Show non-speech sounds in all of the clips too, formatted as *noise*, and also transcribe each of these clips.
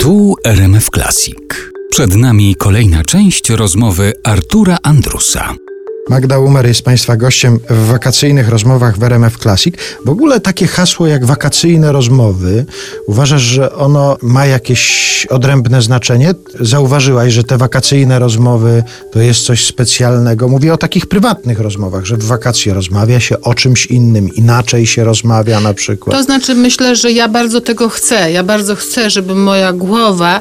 Tu RMF Classic. Przed nami kolejna część rozmowy Artura Andrusa. Magda Umer jest Państwa gościem w wakacyjnych rozmowach w RMF Classic. W ogóle takie hasło jak wakacyjne rozmowy, uważasz, że ono ma jakieś odrębne znaczenie? Zauważyłaś, że te wakacyjne rozmowy to jest coś specjalnego? Mówię o takich prywatnych rozmowach, że w wakacje rozmawia się o czymś innym, inaczej się rozmawia na przykład. To znaczy, myślę, że ja bardzo tego chcę. Ja bardzo chcę, żeby moja głowa,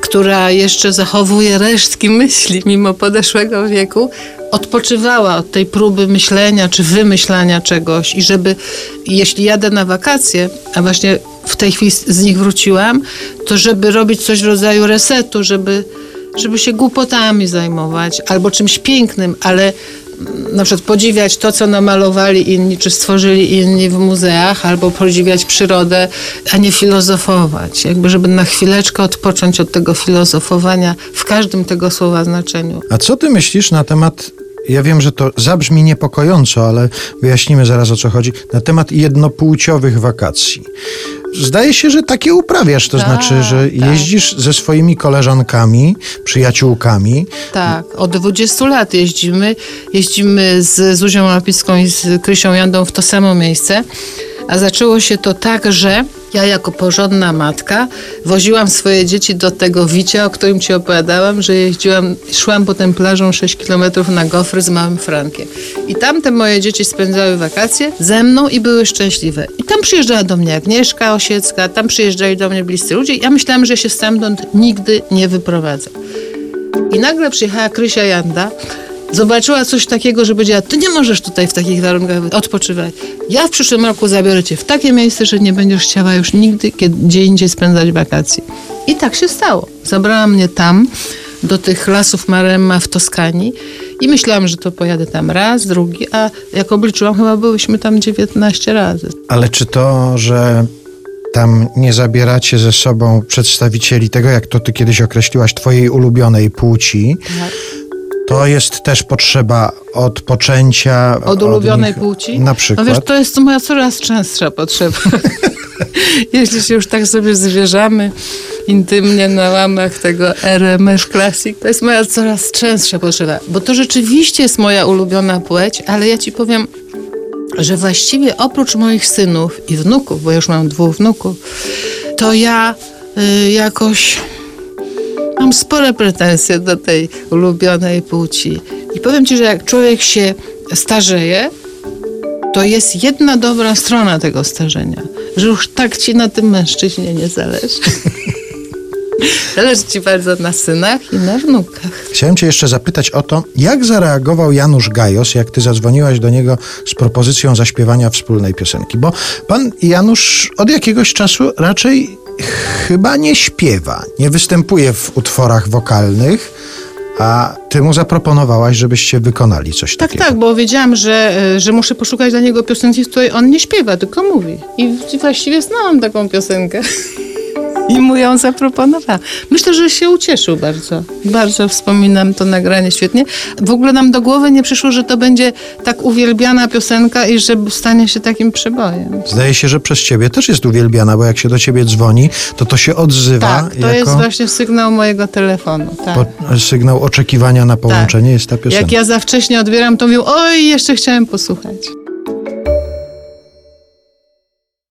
która jeszcze zachowuje resztki myśli mimo podeszłego wieku, odpoczywała od tej próby myślenia czy wymyślania czegoś. I żeby, jeśli jadę na wakacje, a właśnie w tej chwili z nich wróciłam, to żeby robić coś w rodzaju resetu, żeby, żeby się głupotami zajmować albo czymś pięknym, ale na przykład podziwiać to, co namalowali inni, czy stworzyli inni w muzeach, albo podziwiać przyrodę, a nie filozofować. Jakby, żeby na chwileczkę odpocząć od tego filozofowania w każdym tego słowa znaczeniu. A co ty myślisz na temat, ja wiem, że to zabrzmi niepokojąco, ale wyjaśnimy zaraz o co chodzi, na temat jednopłciowych wakacji. Zdaje się, że takie uprawiasz, to Tak, znaczy, że tak. jeździsz ze swoimi koleżankami, przyjaciółkami. Tak, od 20 lat jeździmy. Jeździmy z Zuzią Łapicką i z Krysią Jandą w to samo miejsce. A zaczęło się to tak, że ja jako porządna matka woziłam swoje dzieci do tego Wicia, o którym ci opowiadałam, że jeździłam, szłam potem plażą 6 kilometrów na gofry z małym Frankiem. I tam te moje dzieci spędzały wakacje ze mną i były szczęśliwe. I tam przyjeżdżała do mnie Agnieszka Osiecka, tam przyjeżdżali do mnie bliscy ludzie. Ja myślałam, że się stamtąd nigdy nie wyprowadzę. I nagle przyjechała Krysia Janda, zobaczyła coś takiego, że powiedziała, ty nie możesz tutaj w takich warunkach odpoczywać. Ja w przyszłym roku zabiorę cię w takie miejsce, że nie będziesz chciała już nigdy gdzie indziej spędzać wakacji. I tak się stało. Zabrała mnie tam, do tych lasów Maremma w Toskanii i myślałam, że to pojadę tam raz, drugi, a jak obliczyłam, chyba byłyśmy tam 19 razy. Ale czy to, że tam nie zabieracie ze sobą przedstawicieli tego, jak to ty kiedyś określiłaś, twojej ulubionej płci, to jest też potrzeba odpoczęcia. Od ulubionej nich, płci? Na przykład. No wiesz, to jest moja coraz częstsza potrzeba. *laughs* Jeśli się już tak sobie zwierzamy intymnie na łamach tego RMF Classic, to jest moja coraz częstsza potrzeba. Bo to rzeczywiście jest moja ulubiona płeć, ale ja ci powiem, że właściwie oprócz moich synów i wnuków, bo już mam dwóch wnuków, to ja y, jakoś mam spore pretensje do tej ulubionej płci. I powiem ci, że jak człowiek się starzeje, to jest jedna dobra strona tego starzenia, że już tak ci na tym mężczyźnie nie zależy. *laughs* Zależy ci bardzo na synach i na wnukach. Chciałem cię jeszcze zapytać o to, jak zareagował Janusz Gajos, jak ty zadzwoniłaś do niego z propozycją zaśpiewania wspólnej piosenki. Bo pan Janusz od jakiegoś czasu raczej chyba nie śpiewa, nie występuje w utworach wokalnych, a ty mu zaproponowałaś, żebyście wykonali coś Tak, takiego. tak, bo wiedziałam, że, e, że muszę poszukać dla niego piosenki, w której on nie śpiewa, tylko mówi. I właściwie znałam taką piosenkę. I mu ją zaproponowałam. Myślę, że się ucieszył bardzo. Bardzo wspominam to nagranie świetnie. W ogóle nam do głowy nie przyszło, że to będzie tak uwielbiana piosenka i że stanie się takim przebojem. Zdaje się, że przez ciebie też jest uwielbiana, bo jak się do ciebie dzwoni, to to się odzywa Tak, to jako jest właśnie sygnał mojego telefonu. Tak. po, sygnał oczekiwania na połączenie jest ta piosenka. Jak ja za wcześnie odbieram, to mówią, oj, jeszcze chciałem posłuchać.